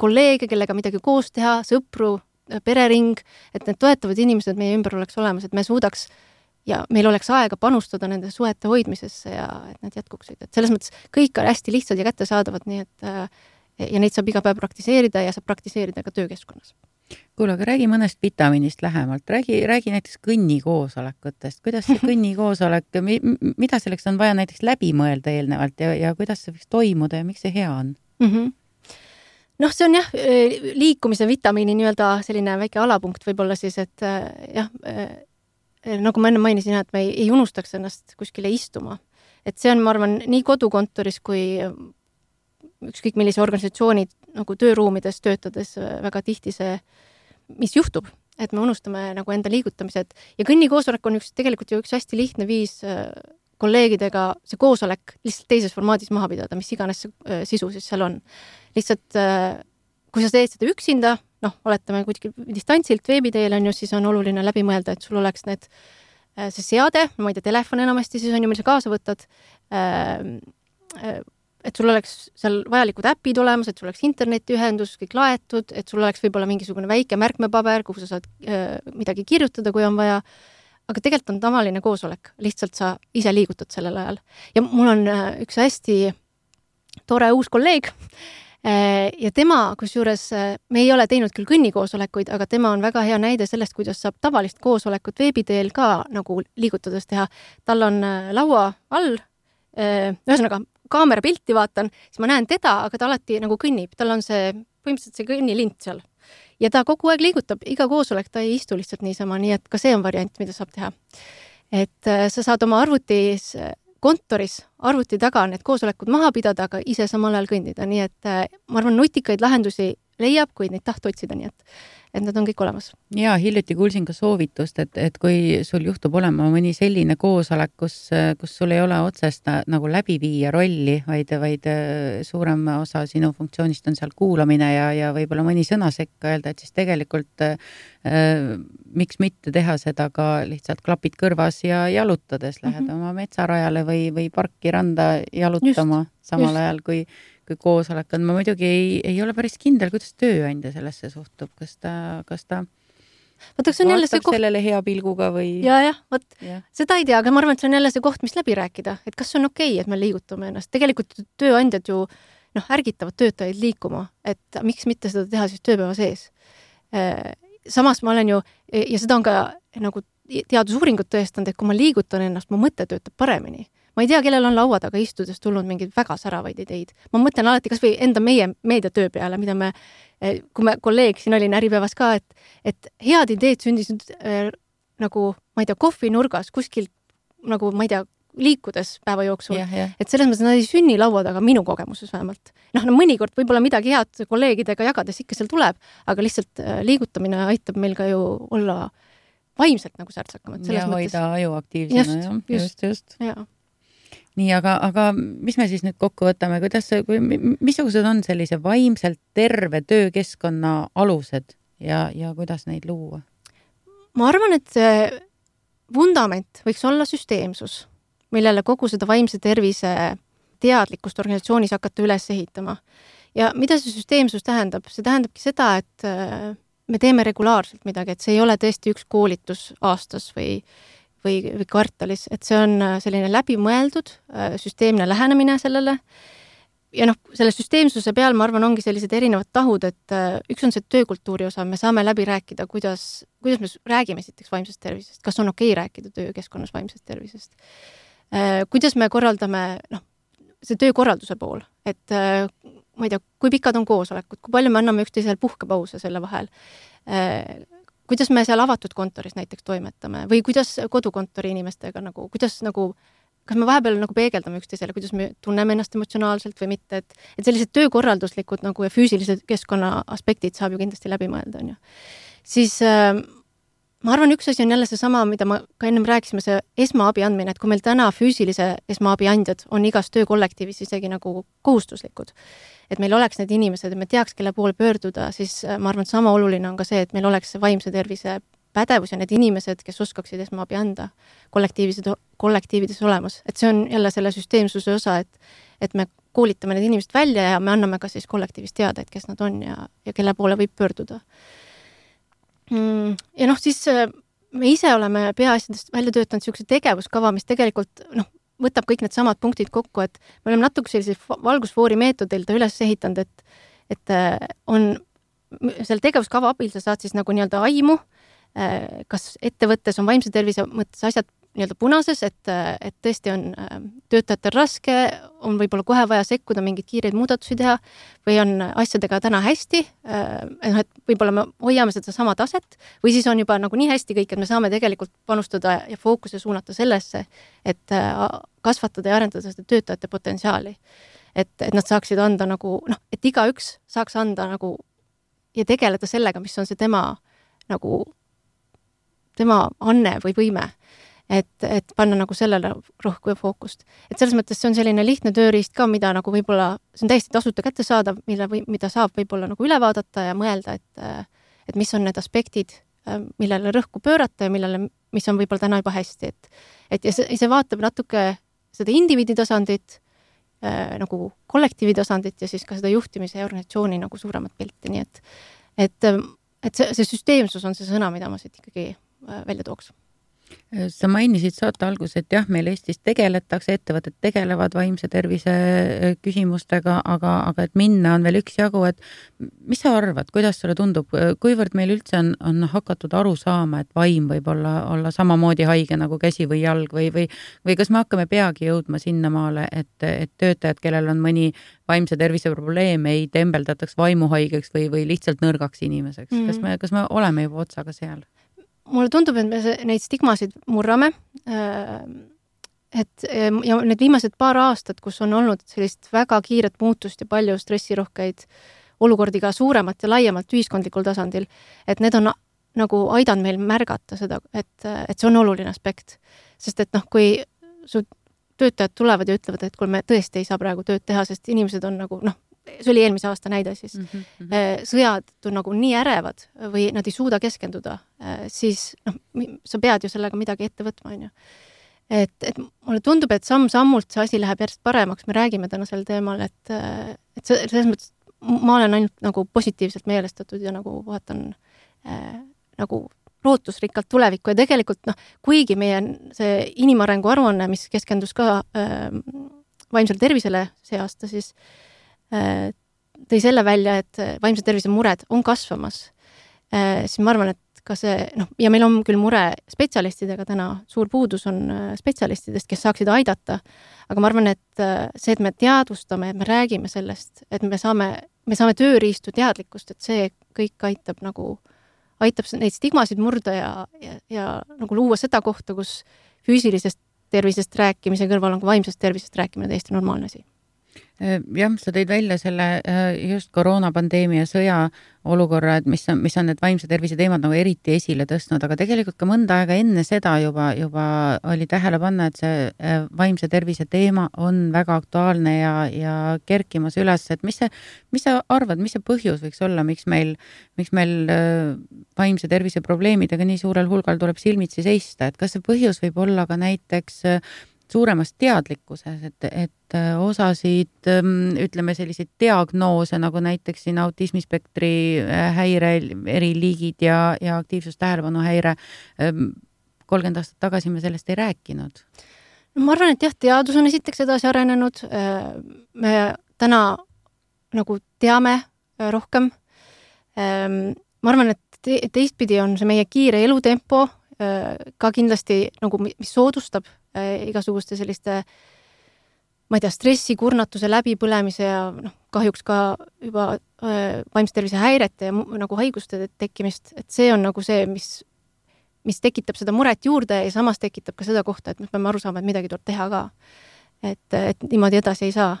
kolleege, kellega midagi koos teha, sõpru, perering, et need toetavad inimesed meie ümber oleks olemas, et me suudaks äh, ja meil oleks aega panustada nende suhete hoidmisesse ja et nad jätkuksid, et selles mõttes kõik on hästi lihtsad ja kättesaadavad, nii et äh, ja neid saab iga päev praktiseerida ja saab praktiseerida ka töökeskkonnas. Kuule, aga räägi mõnest vitamiinist lähemalt, räägi, räägi näiteks kõnnikoosolekutest, kuidas see kõnnikoosolek, mida selleks on vaja näiteks läbi mõelda eelnevalt ja, ja kuidas see võiks toimuda ja miks see hea on mm? -hmm noh, see on jah, liikumise vitamiini nii-öelda selline väike alapunkt võib-olla siis, et äh, jah, Eh, nagu ma enne mainisin, et me ei, ei unustaks ennast kuskile istuma. et see on, ma arvan, nii kodukontoris kui ükskõik millise organisatsiooni nagu tööruumides töötades väga tihti see, mis juhtub, et me unustame nagu enda liigutamised ja kõnnikoosolek on üks, tegelikult ju üks hästi lihtne viis äh, kolleegidega see koosolek lihtsalt teises formaadis maha pidada, mis iganes see äh, sisu siis seal on. lihtsalt äh, kui sa teed seda üksinda, noh, oletame kuskil distantsilt veebi teel on ju, siis on oluline läbi mõelda, et sul oleks need, äh, see seade, ma ei tea, telefon enamasti siis on ju, mille sa kaasa võtad, äh, et sul oleks seal vajalikud äpid olemas, et sul oleks internetiühendus kõik laetud, et sul oleks võib-olla mingisugune väike märkmepaber, kuhu sa saad äh, midagi kirjutada, kui on vaja, aga tegelikult on tavaline koosolek, lihtsalt sa ise liigutad sellel ajal. ja mul on üks hästi tore uus kolleeg, Äh, ja tema, kusjuures äh, me ei ole teinud küll kõnnikoosolekuid, aga tema on väga hea näide sellest, kuidas saab tavalist koosolekut veebi teel ka nagu liigutades teha. tal on äh, laua all, ühesõnaga kaamera pilti vaatan, siis ma näen teda, aga ta alati nagu kõnnib, tal on see, põhimõtteliselt see kõnnilint seal. ja ta kogu aeg liigutab, iga koosolek, ta ei istu lihtsalt niisama, nii et ka see on variant, mida saab teha. et sa saad oma arvutis kontoris arvuti taga need koosolekud maha pidada, aga ise samal ajal kõndida, nii et äh, ma arvan, nutikaid lahendusi leiab, kui neid tahta otsida, nii et et nad on kõik olemas. ja hiljuti kuulsin ka soovitust, et, et kui sul juhtub olema mõni selline koosolek, kus, kus sul ei ole otsest nagu läbiviija rolli, vaid, vaid äh, suurem osa sinu funktsioonist on seal kuulamine ja, ja võib-olla mõni sõna sekka öelda, et siis tegelikult äh, miks mitte teha seda ka lihtsalt klapid kõrvas ja jalutades lähed mm -hmm. oma metsarajale või, või parki randa jalutama just, samal just. ajal, kui kui koosolek on, ma muidugi ei, ei ole päris kindel, kuidas tööandja sellesse suhtub, kas ta, kas ta vaata, see on jälle see koht. sellele hea pilguga või? ja, jah, vot ja. seda ei tea, aga ma arvan, et see on jälle see koht, mis läbi rääkida, et kas see on okei okay,, et me liigutame ennast, tegelikult tööandjad ju noh, ärgitavad töötajaid liikuma, et miks mitte seda teha siis tööpäeva sees. Äh, samas ma olen ju ja seda on ka nagu teadusuuringud tõestanud, et kui ma liigutan ennast, mu mõte töötab paremini ma ei tea, kellel on laua taga istudes tulnud mingeid väga säravaid ideid. ma mõtlen alati kasvõi enda meie meediatöö peale, mida me, eh, kui me kolleeg siin olin Äripäevas ka, et, et head ideed sündisid äh, nagu, ma ei tea, kohvinurgas kuskil nagu ma ei tea, liikudes päeva jooksul. jah, jah. et selles mõttes nad ei sünni laua taga, minu kogemuses vähemalt. noh, no mõnikord võib-olla midagi head kolleegidega jagades ikka seal tuleb, aga lihtsalt äh, liigutamine aitab meil ka ju olla vaimselt nagu särtsakamad. ja hoida aju aktiivsena, jah, just, just, just.. Nii, aga, aga mis me siis nüüd kokku võtame, kuidas, missugused on sellise vaimselt terve töökeskkonna alused ja, ja kuidas neid luua? ma arvan, et vundament võiks olla süsteemsus, millele kogu seda vaimse tervise teadlikkust organisatsioonis hakata üles ehitama. ja mida see süsteemsus tähendab, see tähendabki seda, et äh, me teeme regulaarselt midagi, et see ei ole tõesti üks koolitus aastas või või, või kvartalis, et see on äh, selline läbimõeldud äh, süsteemne lähenemine sellele. Ja noh, selle süsteemsuse peal ma arvan, ongi sellised erinevad tahud, et äh, üks on see töökultuuri osa, me saame läbi rääkida, kuidas, kuidas me räägime esiteks vaimsest tervisest, kas on okei okay rääkida töökeskkonnas vaimsest tervisest. Kuidas me korraldame, noh, see töökorralduse pool, et ma ei tea, kui pikad on koosolekud, kui palju me anname üksteisele puhkepause selle vahel kuidas me seal avatud kontoris näiteks toimetame või kuidas kodukontori inimestega nagu, kuidas nagu kas me vahepeal nagu peegeldame üksteisele, kuidas me tunneme ennast emotsionaalselt või mitte, et, et sellised töökorralduslikud nagu ja füüsilised keskkonna aspektid saab ju kindlasti läbi mõelda, on ju. siis äh, ma arvan, üks asi on jälle seesama, mida ma ka ennem rääkisime, see esmaabi andmine, et kui meil täna füüsilise esmaabi andjad on igas töökollektiivis isegi nagu kohustuslikud, et meil oleks need inimesed ja me teaks, kelle poole pöörduda, siis äh, ma arvan, et sama oluline on ka see, et meil oleks see vaimse tervise pädevus ja need inimesed, kes oskaksid esmaabi anda, kollektiivis, kollektiivides olemas, et see on jälle selle süsteemsuse osa, et et me koolitame need inimesed välja ja me anname ka siis kollektiivis teada, et kes nad on ja, ja kelle poole võib pöörduda. Ja noh, siis äh, me ise oleme peaasjadest välja töötanud niisuguse tegevuskava, mis tegelikult noh, võtab kõik needsamad punktid kokku, et me oleme natuke sellise valgusfoori meetodil ta üles ehitanud, et et äh, on selle tegevuskava abil sa saad siis nagu nii-öelda aimu Äh, kas ettevõttes on vaimse tervise mõttes asjad nii-öelda punases, et, et tõesti on äh, töötajatel raske, on võib-olla kohe vaja sekkuda, mingeid kiireid muudatusi teha või on asjadega täna hästi, äh, noh, et võib-olla me hoiame sedasama taset või siis on juba nagu nii hästi kõik, et me saame tegelikult panustada ja fookuse suunata sellesse, et kasvatada ja arendada seda töötajate potentsiaali. et, et nad saaksid anda nagu noh, et igaüks saaks anda nagu ja tegeleda sellega, mis on see tema nagu tema anne või võime. Et, et panna nagu sellele rohku ja fookust. et selles mõttes see on selline lihtne tööriist ka, mida nagu võib-olla, see on täiesti tasuta kättesaadav, mille või mida saab võib-olla nagu üle vaadata ja mõelda, et et mis on need aspektid, millele rõhku pöörata ja millele, mis on võib-olla täna juba hästi, et et ja see, see vaatab natuke seda indiviidi tasandit äh,, nagu kollektiivi tasandit ja siis ka seda juhtimise ja organisatsiooni nagu suuremat pilti, nii et et, et see, see süsteemsus on see sõna, mida ma siit ikkagi Äh, välja tooks sa mainisid saate alguses, et jah, meil Eestis tegeletakse, ettevõtted tegelevad vaimse tervise äh, küsimustega, aga, aga et minna on veel üksjagu, et mis sa arvad, kuidas sulle tundub, kuivõrd meil üldse on, on hakatud aru saama, et vaim võib olla, olla samamoodi haige nagu käsi või jalg või, või, või kas me hakkame peagi jõudma sinnamaale, et, et töötajad, kellel on mõni vaimse tervise probleem, ei tembeldataks vaimuhaigeks või, või lihtsalt nõrgaks inimeseks mm, -hmm. kas me, kas me oleme juba otsaga seal? Mulle tundub, et me neid stigmasid murrame. Äh, et ja need viimased paar aastat, kus on olnud sellist väga kiiret muutust ja palju stressirohkeid olukordi ka suuremat ja laiemalt ühiskondlikul tasandil, et need on nagu aidanud meil märgata seda, et, et see on oluline aspekt. sest et noh, kui su töötajad tulevad ja ütlevad, et kuule, me tõesti ei saa praegu tööd teha, sest inimesed on nagu noh, see oli eelmise aasta näide siis mm, -hmm. sõjad on nagu nii ärevad või nad ei suuda keskenduda, äh, siis noh, sa pead ju sellega midagi ette võtma, on ju. et, et mulle tundub, et samm-sammult see asi läheb järjest paremaks, me räägime täna sel teemal, et, äh, et selles mõttes ma olen ainult nagu positiivselt meelestatud ja nagu vaatan äh, nagu lootusrikkalt tulevikku ja tegelikult noh, kuigi meie see inimarengu aruanne, mis keskendus ka äh, vaimsele tervisele see aasta, siis Äh, tõi selle välja, et vaimse tervise mured on kasvamas, äh, siis ma arvan, et ka see noh, ja meil on küll mure spetsialistidega täna, suur puudus on äh, spetsialistidest, kes saaksid aidata, aga ma arvan, et see, et me teadvustame, et me räägime sellest, et me saame, me saame tööriistu teadlikkust, et see kõik aitab nagu, aitab neid stigmasid murda ja, ja, ja nagu luua seda kohta, kus füüsilisest tervisest rääkimise kõrval on ka vaimsest tervisest rääkimine täiesti normaalne asi. Äh, jah, sa tõid välja selle äh, just koroonapandeemia sõja olukorra, et mis on, mis on need vaimse tervise teemad nagu eriti esile tõstnud, aga tegelikult ka mõnda aega enne seda juba, juba oli tähele panna, et see äh, vaimse tervise teema on väga aktuaalne ja, ja kerkimas üles, et mis see, mis sa arvad, mis see põhjus võiks olla, miks meil, miks meil vaimse tervise probleemidega nii suurel hulgal tuleb silmitsi seista, et kas see põhjus võib olla ka näiteks suuremas teadlikkuses, et, et äh, osasid ähm, ütleme, selliseid diagnoose nagu näiteks siin autismispektri äh, häire eriliigid ja, ja aktiivsus-tähelepanuhäire, ähm, kolmkümmend aastat tagasi me sellest ei rääkinud. no ma arvan, et jah, teadus on esiteks edasi arenenud, äh, me täna nagu teame rohkem. Ähm, ma arvan, et teistpidi on see meie kiire elutempo ka kindlasti nagu, mis soodustab igasuguste selliste ma ei tea, stressi, kurnatuse, läbipõlemise ja noh, kahjuks ka juba äh, vaimse tervise häirete ja nagu haiguste tekkimist, et see on nagu see, mis, mis tekitab seda muret juurde ja samas tekitab ka seda kohta, et me peame aru saama, et midagi tuleb teha ka. et, et niimoodi edasi ei saa.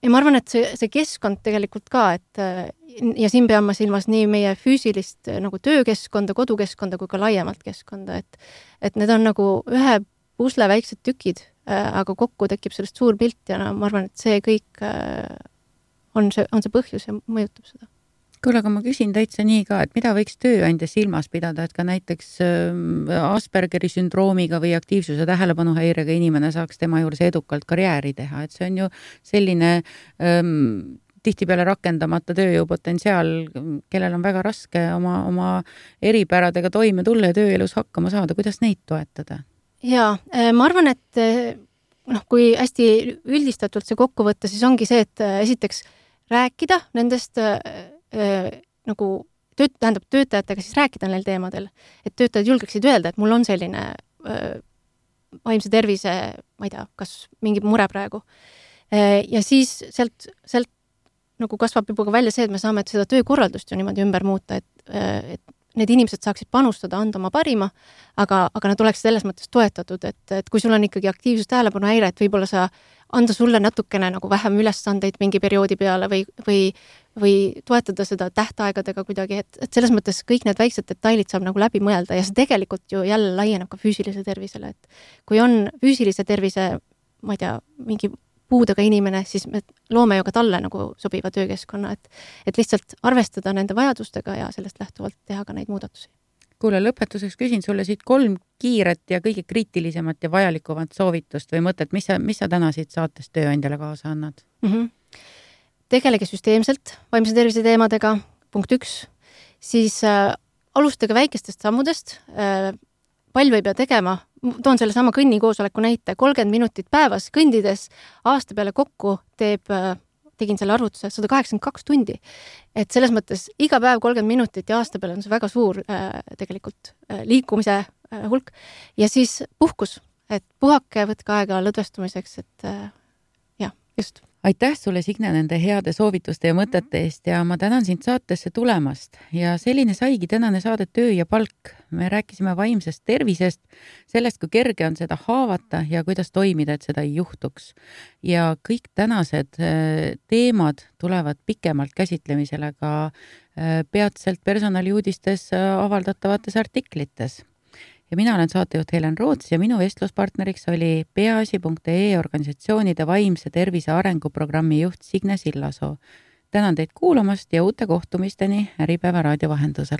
ja ma arvan, et see, see keskkond tegelikult ka, et ja siin pean ma silmas nii meie füüsilist nagu töökeskkonda, kodukeskkonda kui ka laiemalt keskkonda, et et need on nagu ühe pusle väiksed tükid, äh, aga kokku tekib sellest suur pilt ja no ma arvan, et see kõik äh, on see, on see põhjus ja mõjutab seda kuule, aga ma küsin täitsa nii ka, et mida võiks tööandja silmas pidada, et ka näiteks ähm, Aspergeri sündroomiga või aktiivsuse tähelepanuhäirega inimene saaks tema juures edukalt karjääri teha, et see on ju selline ähm, tihtipeale rakendamata tööjõupotentsiaal, kellel on väga raske oma, oma eripäradega toime tulla ja tööelus hakkama saada, kuidas neid toetada? Jaa, äh, ma arvan, et äh, noh, kui hästi üldistatult see kokku võtta, siis ongi see, et äh, esiteks rääkida nendest nagu tööt-, tähendab töötajatega siis rääkida neil teemadel, et töötajad julgeksid öelda, et mul on selline vaimse tervise, ma ei tea, kas mingi mure praegu. Ja siis sealt, sealt nagu kasvab juba ka välja see, et me saame seda töökorraldust ju niimoodi ümber muuta, et, et need inimesed saaksid panustada, anda oma parima, aga, aga nad oleksid selles mõttes toetatud, et, et kui sul on ikkagi aktiivsus tähelepanuhäire, et võib-olla sa, anda sulle natukene nagu vähem ülesandeid mingi perioodi peale või, või või toetada seda tähtaegadega kuidagi, et, et selles mõttes kõik need väiksed detailid saab nagu läbi mõelda ja see tegelikult ju jälle laieneb ka füüsilisele tervisele, et kui on füüsilise tervise, ma ei tea, mingi puudega inimene, siis me loome ju ka talle nagu sobiva töökeskkonna, et et lihtsalt arvestada nende vajadustega ja sellest lähtuvalt teha ka neid muudatusi. kuule, lõpetuseks küsin sulle siit kolm kiiret ja kõige kriitilisemat ja vajalikumat soovitust või mõtet, mis sa, mis sa täna siit saatest tööandjale kaasa annad mm? -hmm. tegelege süsteemselt vaimse tervise teemadega, punkt üks, siis äh, alustage väikestest sammudest äh,, palju ei pea tegema, toon sellesama kõnnikoosoleku näite, kolmkümmend minutit päevas kõndides aasta peale kokku teeb, tegin selle arvutuse, sada kaheksakümmend kaks tundi. et selles mõttes iga päev kolmkümmend minutit ja aasta peale on see väga suur äh, tegelikult äh, liikumise äh, hulk. ja siis puhkus, et puhake, võtke aega lõdvestumiseks, et äh, jah, just aitäh sulle, Signe, nende heade soovituste ja mõtete eest ja ma tänan sind saatesse tulemast ja selline saigi tänane saade Töö ja palk. me rääkisime vaimsest tervisest, sellest, kui kerge on seda haavata ja kuidas toimida, et seda ei juhtuks. ja kõik tänased äh, teemad tulevad pikemalt käsitlemisele ka äh, peatselt personaliuudistes äh, avaldatavates artiklites ja mina olen saatejuht Helen Roots ja minu vestluspartneriks oli peaasi.ee organisatsioonide vaimse tervise arenguprogrammi juht Signe Sillasoo. tänan teid kuulamast ja uute kohtumisteni Äripäeva raadio vahendusel